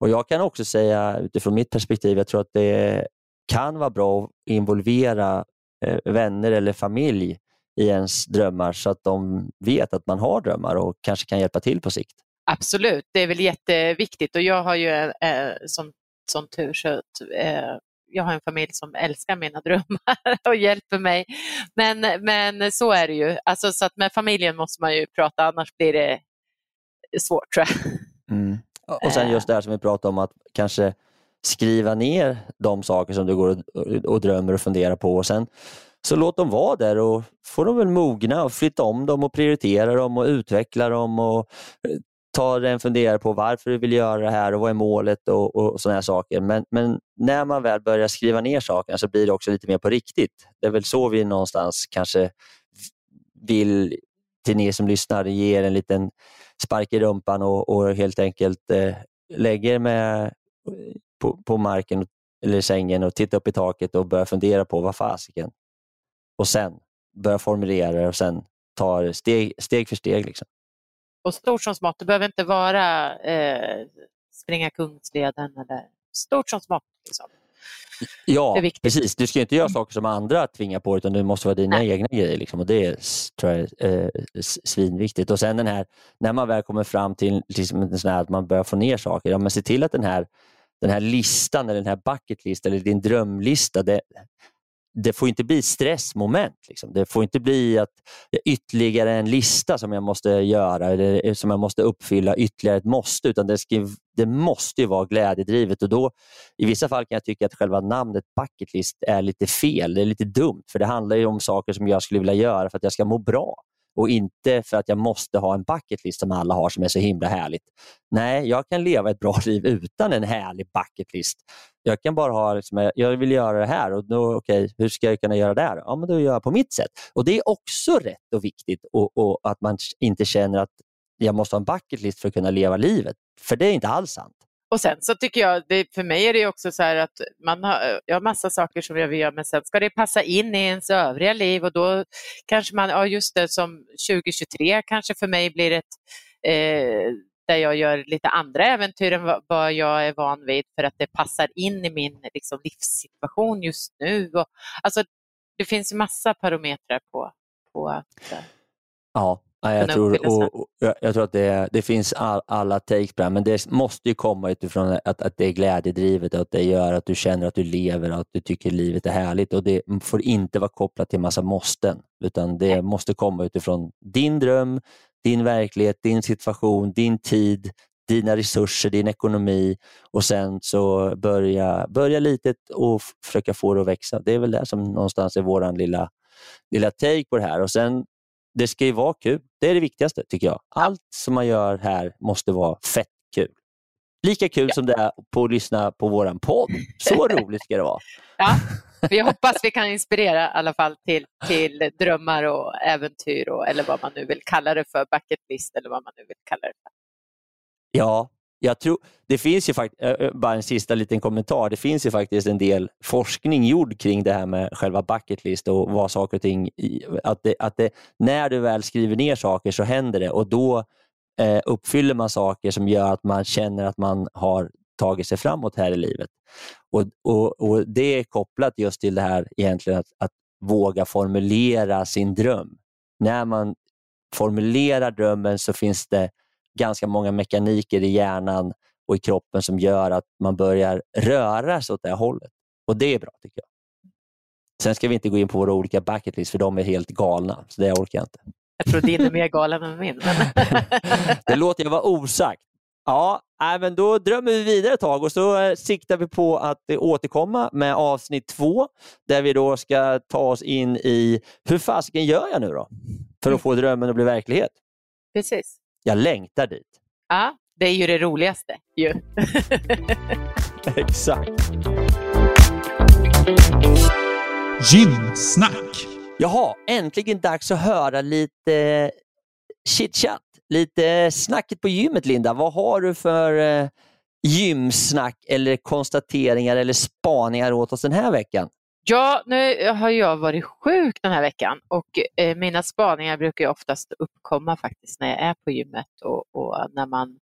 Och Jag kan också säga utifrån mitt perspektiv, jag tror att det kan vara bra att involvera eh, vänner eller familj i ens drömmar så att de vet att man har drömmar och kanske kan hjälpa till på sikt. Absolut, det är väl jätteviktigt och jag har ju eh, eh som, som tur så eh, jag har en familj som älskar mina drömmar (laughs) och hjälper mig. Men, men så är det ju. Alltså, så att med familjen måste man ju prata, annars blir det svårt tror jag. Mm. Och sen just det här som vi pratade om, att kanske skriva ner de saker som du går och, drömmer och funderar på. Och sen så låt dem vara där och får de väl mogna och flytta om dem och prioritera dem och utveckla dem och eh, ta en fundera på varför du vill göra det här och vad är målet och, och sådana här saker. Men, men, när man väl börjar skriva ner sakerna så blir det också lite mer på riktigt. Det är väl så vi någonstans kanske vill till er som lyssnar ge er en liten spark i rumpan och, och helt enkelt eh, lägger med eh, på, på marken eller sängen och titta upp i taket och börja fundera på vad fasiken, och sen börja formulera och sen ta steg, steg för steg. Liksom. Och stort som smått, det behöver inte vara eh, springa Kungsleden eller stort som smått. Liksom. Ja, precis. Du ska inte göra saker som andra tvingar på utan det måste vara dina Nej. egna grejer. Liksom. Och Det är, tror jag, eh, svinviktigt. Och sen den här, när man väl kommer fram till liksom, sån här, att man börjar få ner saker, ja, men se till att den här, den här listan, eller den här bucket list eller din drömlista, det, det får inte bli stressmoment. Liksom. Det får inte bli att ytterligare en lista som jag måste göra eller eh, som jag måste uppfylla, ytterligare ett måste, utan det, ska, det måste vara glädjedrivet. Och då, I vissa fall kan jag tycka att själva namnet bucketlist är lite fel, det är lite dumt, för det handlar ju om saker som jag skulle vilja göra för att jag ska må bra och inte för att jag måste ha en bucket list som alla har som är så himla härligt. Nej, jag kan leva ett bra (laughs) liv utan en härlig bucket list. Jag kan bara ha, liksom, jag vill göra det här och då, okay, hur ska jag kunna göra det här? Ja, men då gör jag på mitt sätt. Och Det är också rätt och viktigt och, och att man inte känner att jag måste ha en bucket list för att kunna leva livet. För det är inte alls sant. Och sen så tycker jag, det, för mig är det också så här att man har, jag har massa saker som jag vill göra men sen ska det passa in i ens övriga liv och då kanske man, ja just det som 2023 kanske för mig blir ett eh, där jag gör lite andra äventyr än vad jag är van vid för att det passar in i min liksom, livssituation just nu. Och, alltså, det finns massa parametrar på, på att eh, Ja, Ja, jag tror, och, och, jag tror att det, det finns all, alla takes på det men det måste ju komma utifrån att, att det är glädjedrivet och att det gör att du känner att du lever och att du tycker livet är härligt. och Det får inte vara kopplat till massa måsten, utan det Nej. måste komma utifrån din dröm, din verklighet, din situation, din tid, dina resurser, din ekonomi och sen så börja, börja litet och försöka få det att växa. Det är väl det som någonstans är vår lilla, lilla take på det här. Och sen det ska ju vara kul. Det är det viktigaste tycker jag. Allt som man gör här måste vara fett kul. Lika kul ja. som det är på att lyssna på vår podd. Så (laughs) roligt ska det vara. Ja, vi hoppas vi kan inspirera i alla fall till, till drömmar och äventyr och, eller vad man nu vill kalla det för, bucket list eller vad man nu vill kalla det för. Ja, jag tror, det finns ju faktiskt, eh, eh, bara en sista liten kommentar, det finns ju faktiskt en del forskning gjord kring det här med själva bucket list och vad saker och ting, att, det, att det, när du väl skriver ner saker så händer det och då eh, uppfyller man saker som gör att man känner att man har tagit sig framåt här i livet. Och, och, och Det är kopplat just till det här egentligen att, att våga formulera sin dröm. När man formulerar drömmen så finns det ganska många mekaniker i hjärnan och i kroppen som gör att man börjar röra sig åt det hållet. Och det är bra tycker jag. Sen ska vi inte gå in på våra olika bucket list för de är helt galna, så det orkar jag inte. Jag tror din är mer galen än min. (laughs) det låter jag vara osagt. Ja, men då drömmer vi vidare ett tag och så eh, siktar vi på att återkomma med avsnitt två där vi då ska ta oss in i hur fasiken gör jag nu då för att få drömmen att bli verklighet? Precis. Jag längtar dit. Ja, det är ju det roligaste. Ju. (laughs) Exakt. Gymsnack. Jaha, äntligen dags att höra lite chitchat. Lite snacket på gymmet, Linda. Vad har du för eh, gymsnack eller konstateringar eller spaningar åt oss den här veckan? Ja, nu har jag varit sjuk den här veckan och eh, mina spaningar brukar oftast uppkomma faktiskt när jag är på gymmet och, och när man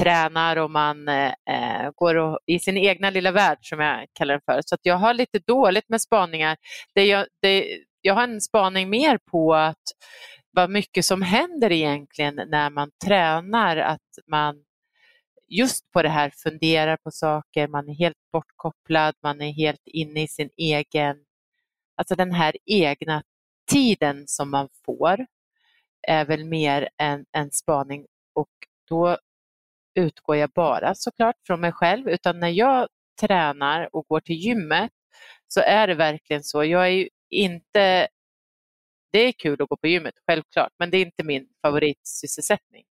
tränar och man eh, eh, går och, i sin egna lilla värld som jag kallar den för. Så att jag har lite dåligt med spaningar. Det jag, det, jag har en spaning mer på att vad mycket som händer egentligen när man tränar, att man just på det här funderar på saker, man är helt bortkopplad, man är helt inne i sin egen, alltså den här egna tiden som man får är väl mer en, en spaning och då utgår jag bara såklart från mig själv utan när jag tränar och går till gymmet så är det verkligen så. Jag är ju inte det är kul att gå på gymmet, självklart, men det är inte min favoritsysselsättning.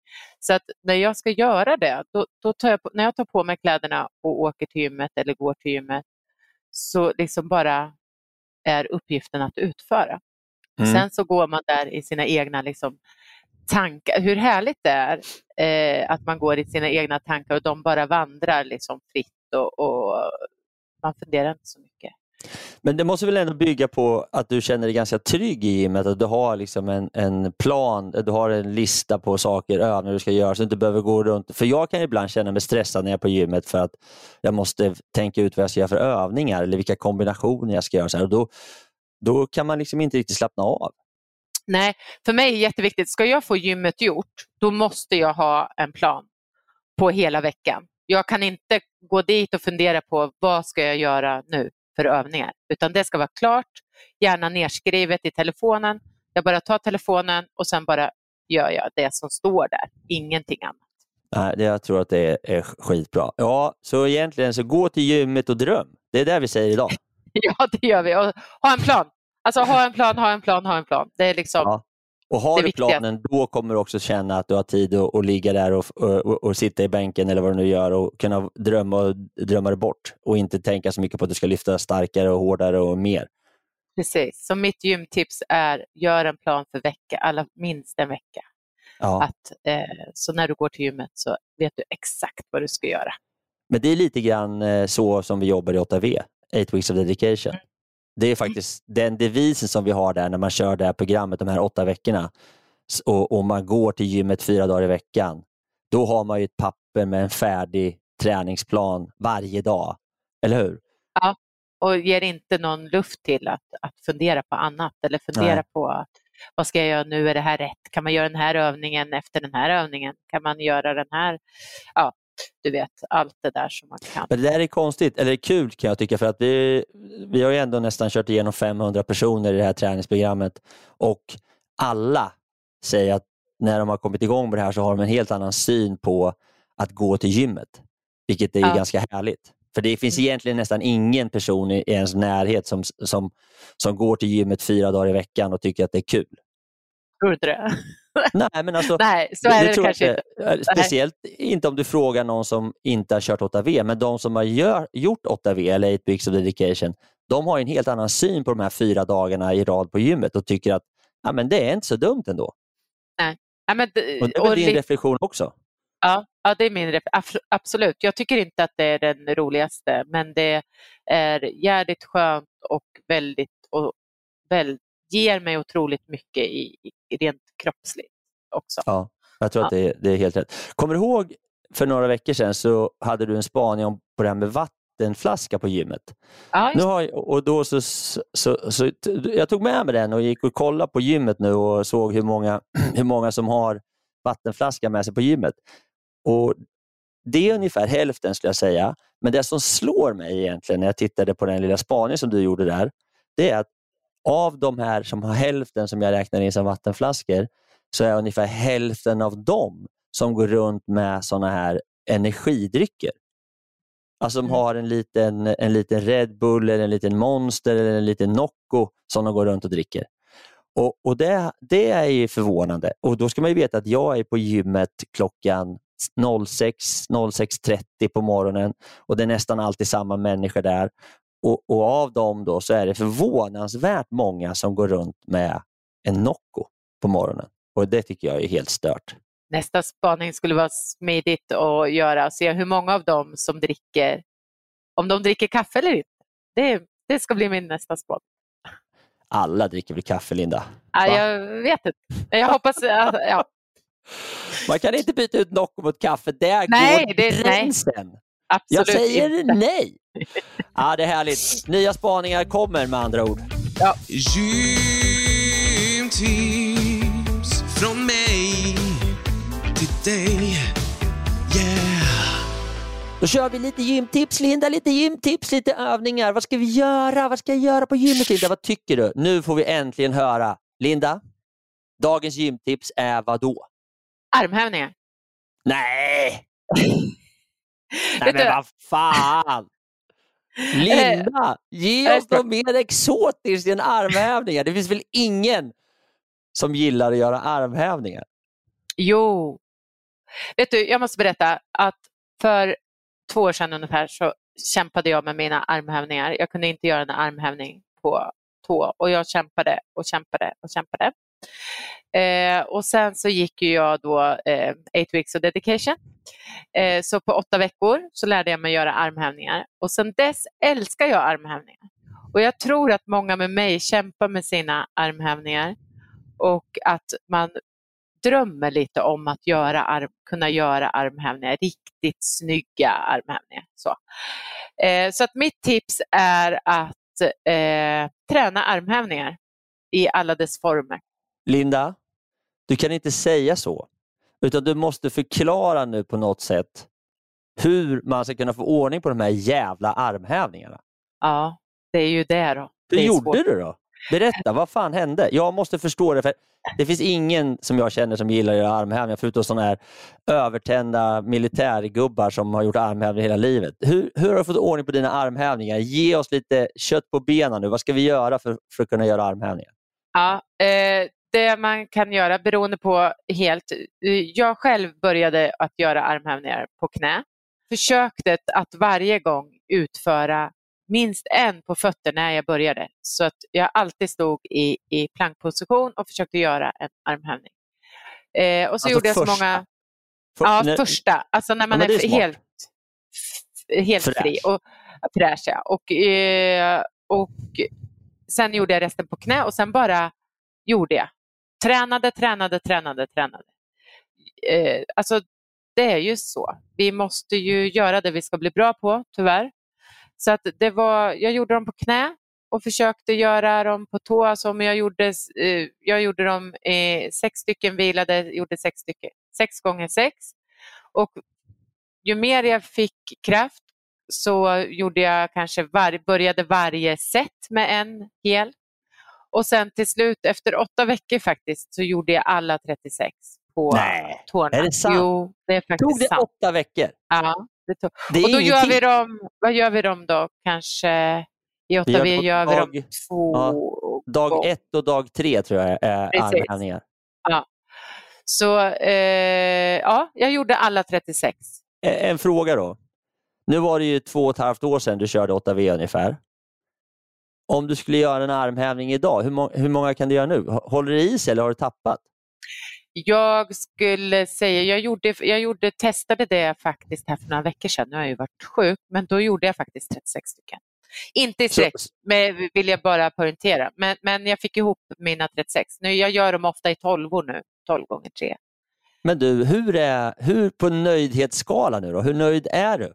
Så att när jag ska göra det, då, då tar jag på, när jag tar på mig kläderna och åker till gymmet eller går till gymmet, så liksom bara är uppgiften att utföra. Mm. Sen så går man där i sina egna liksom, tankar. Hur härligt det är eh, att man går i sina egna tankar och de bara vandrar liksom fritt och, och man funderar inte så mycket. Men det måste väl ändå bygga på att du känner dig ganska trygg i gymmet, att du har liksom en, en plan, du har en lista på saker, övningar du ska göra så du inte behöver gå runt. För jag kan ibland känna mig stressad när jag är på gymmet för att jag måste tänka ut vad jag ska göra för övningar eller vilka kombinationer jag ska göra. Så här. Och då, då kan man liksom inte riktigt slappna av. Nej, för mig är det jätteviktigt. Ska jag få gymmet gjort, då måste jag ha en plan på hela veckan. Jag kan inte gå dit och fundera på vad ska jag göra nu för övningar, utan det ska vara klart, gärna nerskrivet i telefonen. Jag bara tar telefonen och sen bara gör jag det som står där, ingenting annat. Nej, jag tror att det är, är skitbra. Ja, så egentligen så gå till gymmet och dröm. Det är det vi säger idag. (laughs) ja, det gör vi. Och ha en plan. Alltså ha en plan, ha en plan, ha en plan. Det är liksom, ja. Och har Det du planen, då kommer du också känna att du har tid att, att ligga där och, och, och sitta i bänken eller vad du nu gör och kunna drömma, och drömma dig bort och inte tänka så mycket på att du ska lyfta starkare och hårdare och mer. Precis, så mitt gymtips är gör en plan för vecka, alla, minst en vecka. Ja. Att, eh, så när du går till gymmet så vet du exakt vad du ska göra. Men det är lite grann eh, så som vi jobbar i 8V, 8 Weeks of Dedication. Mm. Det är faktiskt den devisen som vi har där när man kör det här programmet de här åtta veckorna och, och man går till gymmet fyra dagar i veckan. Då har man ju ett papper med en färdig träningsplan varje dag. Eller hur? Och ger inte någon luft till att, att fundera på annat eller fundera Nej. på att, vad ska jag göra nu, är det här rätt? Kan man göra den här övningen efter den här övningen? Kan man göra den här? Ja, du vet, allt det där som man kan. Men det där är konstigt, eller kul kan jag tycka, för att vi, vi har ju ändå nästan kört igenom 500 personer i det här träningsprogrammet och alla säger att när de har kommit igång med det här så har de en helt annan syn på att gå till gymmet, vilket är ju Ja. ganska härligt. För det finns egentligen nästan ingen person i ens närhet som, som, som går till gymmet fyra dagar i veckan och tycker att det är kul. Tror du inte det? (laughs) Nej, men alltså, Nej, så är det, jag kanske inte. inte. Speciellt inte om du frågar någon som inte har kört 8V, men de som har gör, gjort 8V eller 8 Weeks of Dedication, de har en helt annan syn på de här fyra dagarna i rad på gymmet och tycker att ja, men det är inte så dumt ändå. Ja, men, det- Och det är och din li- reflektion också? Ja, ja, det är min ref- ab- Absolut. Jag tycker inte att det är den roligaste, men det är jävligt skönt och väldigt och väl, ger mig otroligt mycket i, i rent kroppsligt också. Ja, jag tror att Ja. det är, det är helt rätt. Kommer du ihåg för några veckor sedan så hade du en spaning om på det här med vattenflaska på gymmet. Ja, Nu har jag, och då så, så, så, så, jag tog med mig den och gick och kollade på gymmet nu och såg hur många, (clears throat) hur många som har vattenflaska med sig på gymmet. Och Det är ungefär hälften skulle jag säga. Men det som slår mig egentligen när jag tittade på den lilla spaningen som du gjorde där, det är att av de här som har hälften som jag räknar in som vattenflaskor, så är ungefär hälften av dem som går runt med såna här energidrycker. Alltså de Mm. har en liten, en liten Red Bull, eller en liten Monster eller en liten Nocco som de går runt och dricker. Och, och det, det är ju förvånande. Och Då ska man ju veta att jag är på gymmet klockan 06, 06.30 på morgonen och det är nästan alltid samma människor där. Och, och Av dem då så är det förvånansvärt många som går runt med en Nocco på morgonen. Och Det tycker jag är helt stört. nästa spaning skulle vara smidigt att göra, se hur många av dem som dricker, om de dricker kaffe eller inte. Det, det ska bli min nästa spaning. Alla dricker väl kaffe, Linda? Va? jag vet inte. Jag hoppas... Ja. Man kan inte byta ut Nocco mot kaffe. Där Nej, går det- nej. Absolut Jag säger inte. nej. (laughs) Ja, det är härligt. Nya spaningar kommer med andra ord. Gymtips från mig till dig. Yeah. Då kör vi lite gymtips, Linda. Lite gymtips, lite övningar. Vad ska vi göra? Vad ska jag göra på gymmet, Linda? Vad tycker du? Nu får vi äntligen höra. Linda, dagens gymtips är vad då? Armhävningar. Nej! (laughs) Nej men vad fan! Linda, ge Eh, oss något mer exotiskt än armhävningar. Det finns väl ingen som gillar att göra armhävningar? Jo. Vet du, jag måste berätta att för två år sedan ungefär så kämpade jag med mina armhävningar. Jag kunde inte göra en armhävning på tå och jag kämpade och kämpade och kämpade. Eh, och sen så gick ju jag då eh, eight weeks of dedication. Eh, så på åtta veckor så lärde jag mig göra armhävningar och sen dess älskar jag armhävningar. Och jag tror att många med mig kämpar med sina armhävningar och att man drömmer lite om att göra arm, kunna göra armhävningar, riktigt snygga armhävningar. Så, eh, så att mitt tips är att eh, träna armhävningar i alla dess former. Linda, du kan inte säga så. Utan du måste förklara nu på något sätt hur man ska kunna få ordning på de här jävla armhävningarna. Ja, det är ju det då. Hur Det är gjorde svårt. du då? Berätta, vad fan hände? Jag måste förstå det. för Det finns ingen som jag känner som gillar att göra armhävningar förutom sådana här övertända militärgubbar som har gjort armhävningar hela livet. Hur, hur har du fått ordning på dina armhävningar? Ge oss lite kött på benen nu. Vad ska vi göra för, för att kunna göra armhävningar? Ja, eh, det man kan göra beroende på helt. Jag själv började att göra armhävningar på knä. Försökte att varje gång utföra minst en på fötter när jag började. Så att jag alltid stod i, i plankposition och försökte göra en armhävning. Eh, och så Alltså gjorde jag så första. många, För, ja när- första, alltså när man är, är helt, helt Fräsch. fri och fräsch. Ja. Och, eh, och sen gjorde jag resten på knä och sen bara gjorde jag. Tränade, tränade, tränade, tränade. Eh, alltså det är ju så. Vi måste ju göra det vi ska bli bra på, tyvärr. Så att det var, jag gjorde dem på knä och försökte göra dem på tå. Alltså men jag, gjorde, eh, jag gjorde dem eh, sex stycken, vilade, gjorde sex stycken. Sex gånger sex. Och ju mer jag fick kraft så gjorde jag kanske var, började varje set med en hel. Och sen till slut, efter åtta veckor faktiskt, så gjorde jag alla 36 på Nej, tårna. är det sant? Jo, det är faktiskt Tog det sant. åtta veckor? Ja, det tog. Det Och då gör ingenting. vi dem, vad gör vi dem då? Kanske i åtta gör vi på gör vi dem dag- två Dag gånger. ett och dag tre tror jag är Precis. armhävningar. Så eh, ja, jag gjorde alla 36. Eh, En fråga då. Nu var det ju två och ett halvt år sedan du körde 8V ungefär. Om du skulle göra en armhävning idag, hur, må- hur många kan du göra nu? Håller det i sig eller har du tappat? Jag skulle säga, jag, gjorde, jag gjorde, testade det faktiskt här för några veckor sedan, nu har jag ju varit sjuk, men då gjorde jag faktiskt 36 stycken. Inte i sträck, men vill jag bara poängtera, men, men jag fick ihop mina 36. Nu, jag gör dem ofta i 12 nu, 12 gånger 3. Men du, hur är hur på nöjdhetsskala nu då? Hur nöjd är du?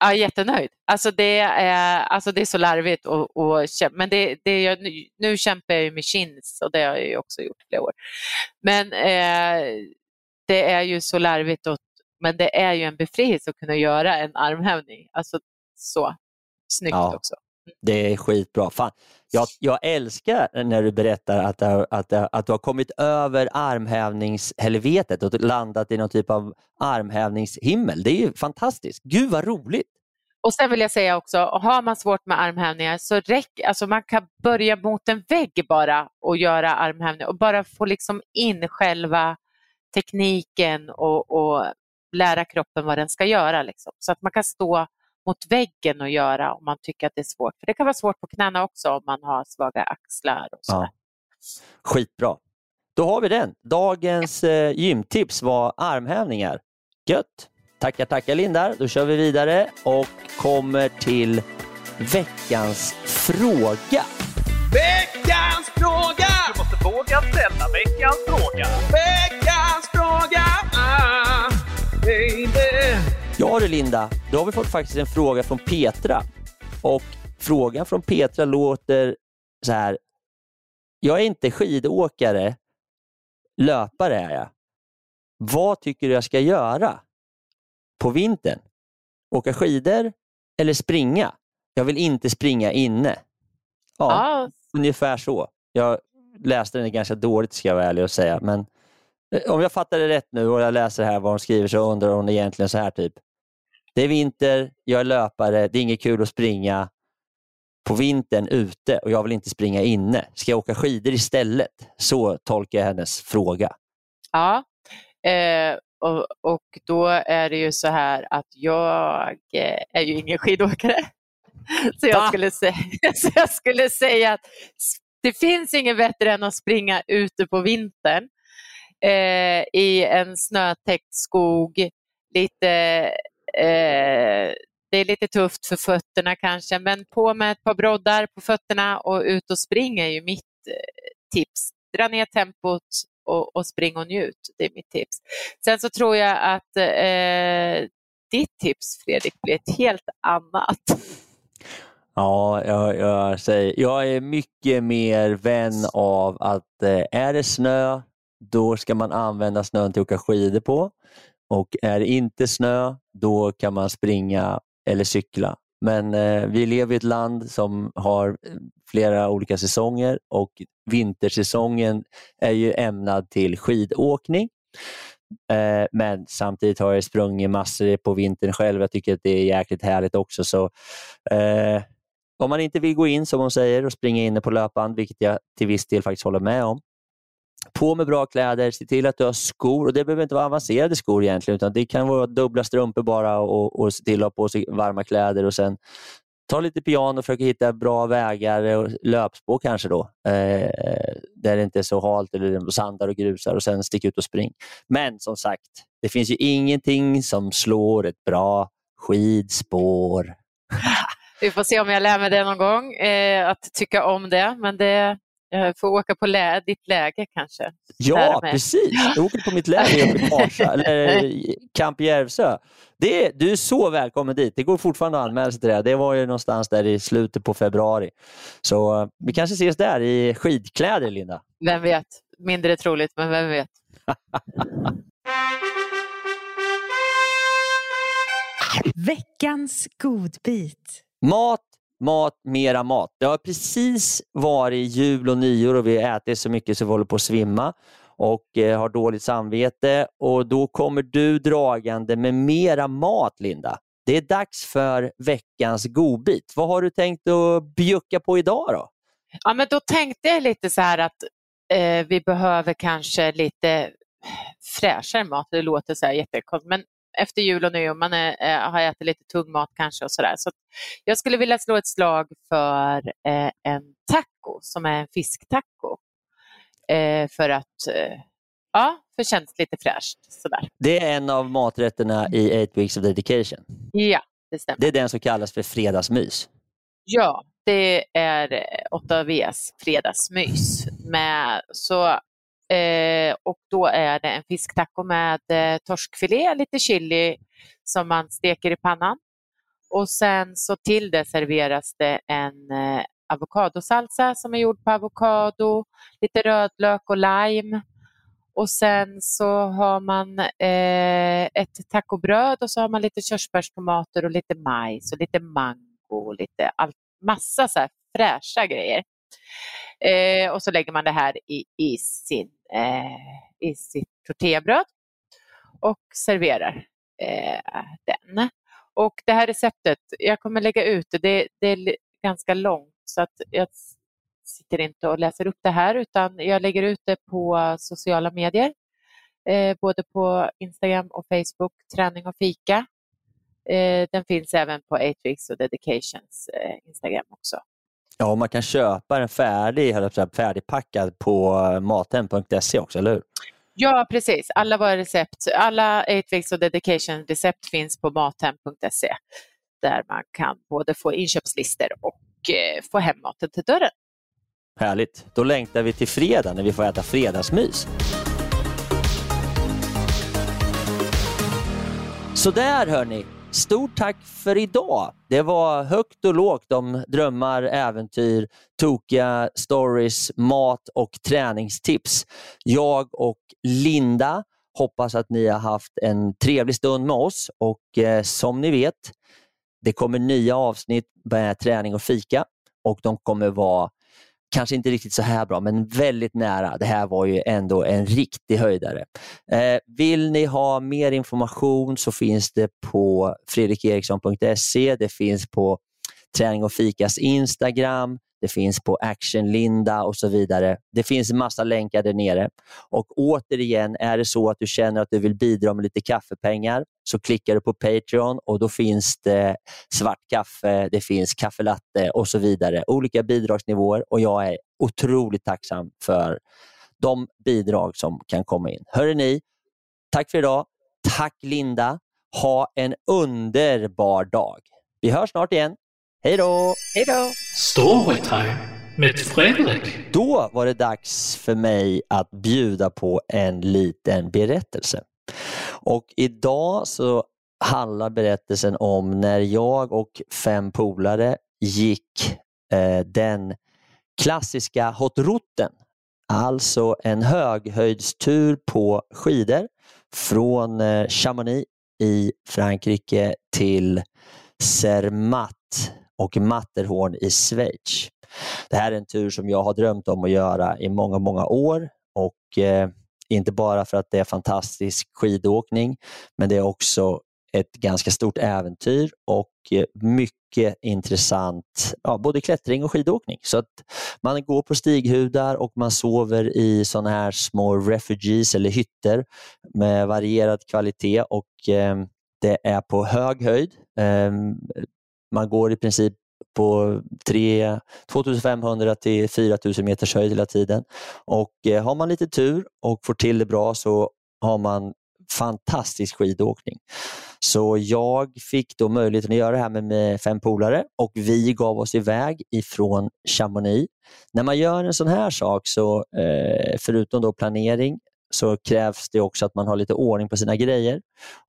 Ja, jättenöjd. Alltså det är, alltså det är så larvigt och, och men det, det jag, nu, kämpar jag med chins och det har jag ju också gjort i flera år. Men eh, det är ju så larvigt och, men det är ju en befrielse att kunna göra en armhävning. Alltså så snyggt Ja. också. Det är skitbra. Fan, jag, jag älskar när du berättar att, att, att du har kommit över armhävningshelvetet och landat i någon typ av armhävningshimmel. Det är ju fantastiskt. Gud vad roligt! Och sen vill jag säga också, har man svårt med armhävningar så räcker, alltså man kan börja mot en vägg bara och göra armhävningar och bara få liksom in själva tekniken och, och lära kroppen vad den ska göra. Liksom. Så att man kan stå mot väggen och göra om man tycker att det är svårt. För det kan vara svårt på knäna också om man har svaga axlar. Och så. Ja. Skitbra. Då har vi den. Dagens eh, gymtips var armhävningar. Gött! Tackar, tackar Lindar. Då kör vi vidare och kommer till veckans fråga. Veckans fråga! Du måste våga ställa veckans fråga. Veckans Ja du Linda, då har vi fått faktiskt en fråga från Petra. Och frågan från Petra låter så här. Jag är inte skidåkare, löpare är jag. Vad tycker du jag ska göra på vintern? Åka skidor eller springa? Jag vill inte springa inne. Ja, Ja, ungefär så. Jag läste den ganska dåligt ska jag vara ärlig och säga. Men eh, om jag fattar det rätt nu och jag läser här vad hon skriver så undrar hon egentligen så här typ. Det är vinter, jag är löpare, det är inget kul att springa på vintern ute och jag vill inte springa inne. Ska jag åka skidor istället? Så tolkar jag hennes fråga. Ja, eh, och, och då är det ju så här att jag eh, är ju ingen skidåkare. (laughs) Så jag, Va? skulle säga, (laughs) så jag skulle säga att det finns inget bättre än att springa ute på vintern eh, i en snötäckt skog. Lite, eh, det är lite tufft för fötterna kanske, men på med ett par broddar på fötterna och ut och spring är ju mitt eh, tips. Dra ner tempot och, och spring och njut. Det är mitt tips. Sen så tror jag att eh, ditt tips Fredrik blir ett helt annat. Ja, jag, jag, säger, jag är mycket mer vän av att eh, är det snö, då ska man använda snön till att åka skidor på. Och är det inte snö, då kan man springa eller cykla. Men eh, vi lever i ett land som har eh, flera olika säsonger och vintersäsongen är ju ämnad till skidåkning. Eh, men samtidigt har jag sprungit massor på vintern själv. Jag tycker att det är jäkligt härligt också. Så eh, om man inte vill gå in som hon säger och springa inne på löpband, vilket jag till viss del faktiskt håller med om, på med bra kläder, se till att du har skor. Och Det behöver inte vara avancerade skor egentligen, utan det kan vara dubbla strumpor bara och, och se till att ha på sig varma kläder och sen ta lite piano och försöka hitta bra vägar, och löpspår kanske då, eh, där det inte är så halt eller sandar och grusar och sen stick ut och spring. Men som sagt, det finns ju ingenting som slår ett bra skidspår. (laughs) Vi får se om jag lär mig det någon gång, eh, att tycka om det. Men det, får åka på lä ditt läge kanske. Ja, precis. Jag åker på mitt (laughs) läger i Parsa, eller Camp (laughs) Järvsö. Det är, du är så välkommen dit. Det går fortfarande att anmäla sig till det. Det var ju någonstans där i slutet på februari. Så vi kanske ses där i skidkläder, Linda. Vem vet? Mindre troligt, men vem vet? (laughs) Veckans godbit. Mat, mat, mera mat. Det har precis varit jul och nyår och vi har ätit så mycket så vi håller på att svimma och eh, har dåligt samvete och då kommer du dragande med mera mat, Linda. Det är dags för veckans godbit. Vad har du tänkt att bjucka på idag då? Ja, men då tänkte jag lite så här att eh, vi behöver kanske lite fräschare mat. Det låter så här jättekonstigt, men efter jul och nyår, man är, äh, har ätit lite tung mat kanske och sådär. Så jag skulle vilja slå ett slag för äh, en taco som är en fisktaco. Äh, för att ja, för känns lite fräscht. Sådär. Det är en av maträtterna i 8 Weeks of Dedication. Ja, det stämmer. Det är den som kallas för fredagsmys. Ja, det är 8Vs fredagsmys. Med, så Eh, och då är det en fisktaco med eh, torskfilé, lite chili som man steker i pannan. Och sen så till det serveras det en eh, avokadosalsa som är gjord på avokado, lite rödlök och lime. Och sen så har man eh, ett tacobröd och så har man lite körsbärstomater och lite majs och lite mango och lite allt, massa så här fräscha grejer. Eh, och så lägger man det här i, i, sin, eh, i sitt tortillabröd och serverar eh, den. Och det här receptet, jag kommer lägga ut det, det, det är ganska långt så att jag sitter inte och läser upp det här utan jag lägger ut det på sociala medier. Eh, både på Instagram och Facebook, träning och fika. Eh, den finns även på 8 och Dedications eh, Instagram också. Ja, man kan köpa den färdig, färdigpackad på mathem.se också, eller hur? Ja, precis. Alla våra recept, alla 8 och dedication recept finns på mathem.se där man kan både få inköpslistor och eh, få hem maten till dörren. Härligt. Då längtar vi till fredag när vi får äta fredagsmys. Så där hörni, Stort tack för idag. Det var högt och lågt om drömmar, äventyr, tokiga stories, mat och träningstips. Jag och Linda hoppas att ni har haft en trevlig stund med oss och eh, som ni vet, det kommer nya avsnitt med träning och fika och de kommer vara kanske inte riktigt så här bra, men väldigt nära. Det här var ju ändå en riktig höjdare. Eh, vill ni ha mer information så finns det på fredrikeriksson.se, det finns på Träning och fikas Instagram, det finns på Action Linda och så vidare. Det finns en massa länkar där nere. Och återigen, är det så att du känner att du vill bidra med lite kaffepengar så klickar du på Patreon och då finns det svart kaffe, det finns kaffelatte och så vidare. Olika bidragsnivåer och jag är otroligt tacksam för de bidrag som kan komma in. Hörrni, ni, tack för idag. Tack Linda. Ha en underbar dag. Vi hörs snart igen. Hej då! Hej då! Storytime med Fredrik. Då var det dags för mig att bjuda på en liten berättelse. Och idag så handlar berättelsen om när jag och fem polare gick eh, den klassiska Hotrouten. Alltså en höghöjdstur på skidor från eh, Chamonix i Frankrike till Zermatt och Matterhorn i Schweiz. Det här är en tur som jag har drömt om att göra i många, många år och eh, inte bara för att det är fantastisk skidåkning, men det är också ett ganska stort äventyr och eh, mycket intressant, ja, både klättring och skidåkning. Så att man går på stighudar och man sover i sådana här små refugees eller hytter med varierad kvalitet och eh, det är på hög höjd. Eh, man går i princip på 3, 2500 till 4000 meters höjd hela tiden. Och eh, Har man lite tur och får till det bra så har man fantastisk skidåkning. Så jag fick då möjligheten att göra det här med, med fem polare och vi gav oss iväg ifrån Chamonix. När man gör en sån här sak, så eh, förutom då planering, så krävs det också att man har lite ordning på sina grejer.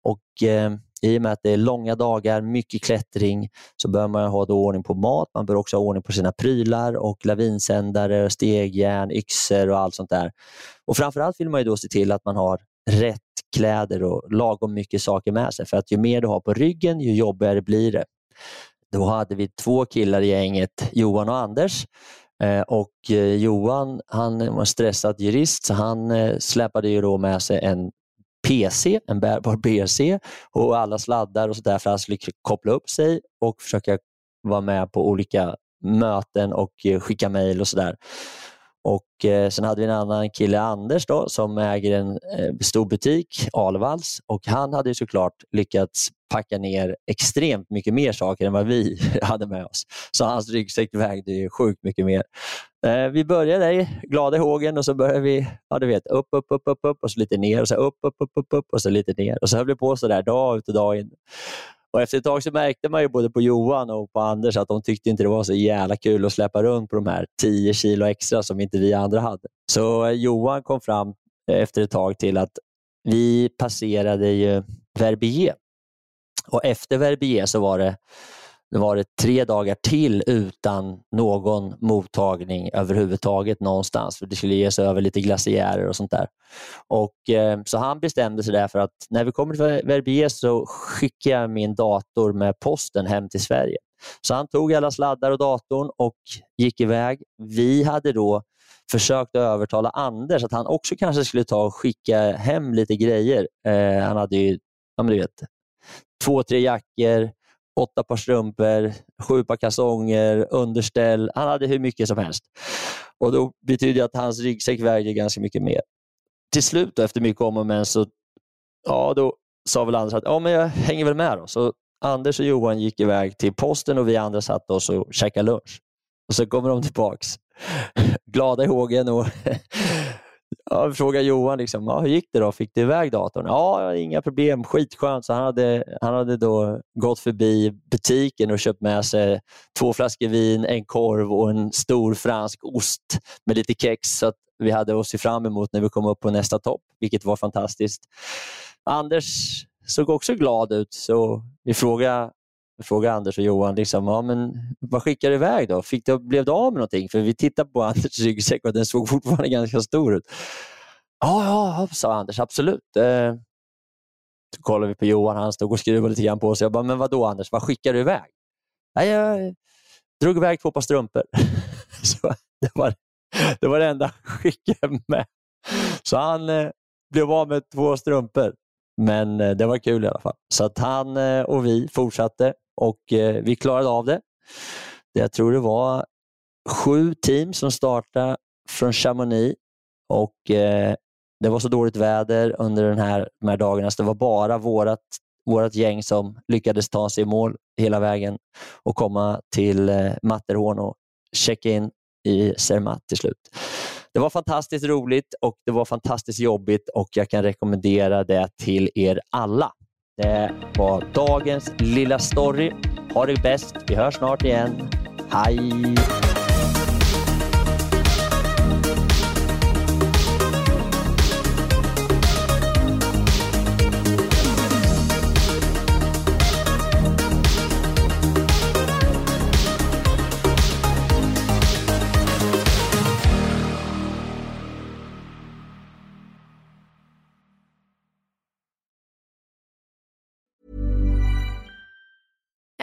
Och eh, i och med att det är långa dagar, mycket klättring, så bör man ha då ordning på mat. Man bör också ha ordning på sina prylar och lavinsändare, stegjärn, yxor och allt sånt där. Och Framförallt vill man ju då se till att man har rätt kläder och lagom mycket saker med sig. För att ju mer du har på ryggen, ju jobbigare blir det. Då hade vi två killar i gänget, Johan och Anders. Eh, och eh, Johan han var stressad jurist så han eh, släpade ju då med sig en PC, en bärbar (laughs) BRC, och alla sladdar och sådär för att han skulle koppla upp sig och försöka vara med på olika möten och eh, skicka mejl och sådär. Och eh, Sen hade vi en annan kille, Anders, då, som äger en eh, stor butik, Alvalls. Och han hade såklart lyckats packa ner extremt mycket mer saker än vad vi (laughs) hade med oss. Så hans ryggsäck vägde ju sjukt mycket mer. Eh, vi började glada i hågen och så började vi ja, du vet, upp, upp, upp, upp, upp och så lite ner och så upp, upp, upp, upp, upp och så lite ner. Och så höll vi på så där dag ut och dag in. Och efter ett tag så märkte man ju både på Johan och på Anders att de tyckte inte det var så jävla kul att släppa runt på de här 10 kilo extra som inte vi andra hade. Så eh, Johan kom fram eh, efter ett tag till att vi passerade ju Verbier. Och efter Verbier så var det nu var det tre dagar till utan någon mottagning överhuvudtaget någonstans. För Det skulle ges över lite glaciärer och sånt där. Och, eh, så han bestämde sig därför att när vi kommer till Verbier så skickar jag min dator med posten hem till Sverige. Så han tog alla sladdar och datorn och gick iväg. Vi hade då försökt övertala Anders att han också kanske skulle ta och skicka hem lite grejer. Eh, han hade ju, ja, men du vet, två, tre jackor, åtta par strumpor, sju par kalsonger, underställ. Han hade hur mycket som helst. Och Då betyder det att hans ryggsäck vägde ganska mycket mer. Till slut, då, efter mycket om och men, så ja, då sa väl Anders att ja, men jag hänger väl med. Då. Så Anders och Johan gick iväg till posten och vi andra satt oss och käkade lunch. Och Så kommer de tillbaks (laughs) glada i hågen och jag frågade Johan, liksom, ja, hur gick det då? Fick du iväg datorn? Ja, inga problem, skitskönt. Så han hade, han hade då gått förbi butiken och köpt med sig två flaskor vin, en korv och en stor fransk ost med lite kex. Så att vi hade att se fram emot när vi kom upp på nästa topp, vilket var fantastiskt. Anders såg också glad ut, så vi frågade fråga Anders och Johan, liksom, ja, men, vad skickar du iväg då? Fick du, blev du av med någonting? För vi tittade på (laughs) Anders ryggsäck och den såg fortfarande ganska stor ut. Ja, ja, sa Anders, absolut. Eh, så kollade vi på Johan, han stod och skruvade lite grann på sig. Jag bara, men vad då Anders, vad skickar du iväg? Nej, jag drog iväg två par strumpor. (laughs) så det, var, det var det enda jag skickade med. Så han eh, blev av med två strumpor. Men eh, det var kul i alla fall. Så att han eh, och vi fortsatte och eh, vi klarade av det. Jag tror det var sju team som startade från Chamonix och eh, det var så dåligt väder under den här, de här dagarna så det var bara vårt vårat gäng som lyckades ta sig i mål hela vägen och komma till eh, Matterhorn och checka in i Zermatt till slut. Det var fantastiskt roligt och det var fantastiskt jobbigt och jag kan rekommendera det till er alla. Det var dagens lilla story. Ha det bäst. Vi hörs snart igen. Hej!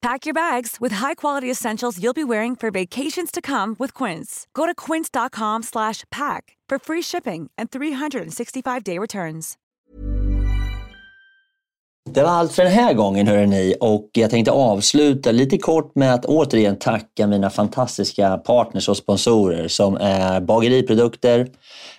Pack your bags with high-quality essentials you'll be wearing for vacations to come with Quince. Go to quince.com slash pack for free shipping and 365-day returns. Det var allt för den här gången hörrni och jag tänkte avsluta lite kort med att återigen tacka mina fantastiska partners och sponsorer som är Bageriprodukter,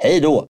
Hej då!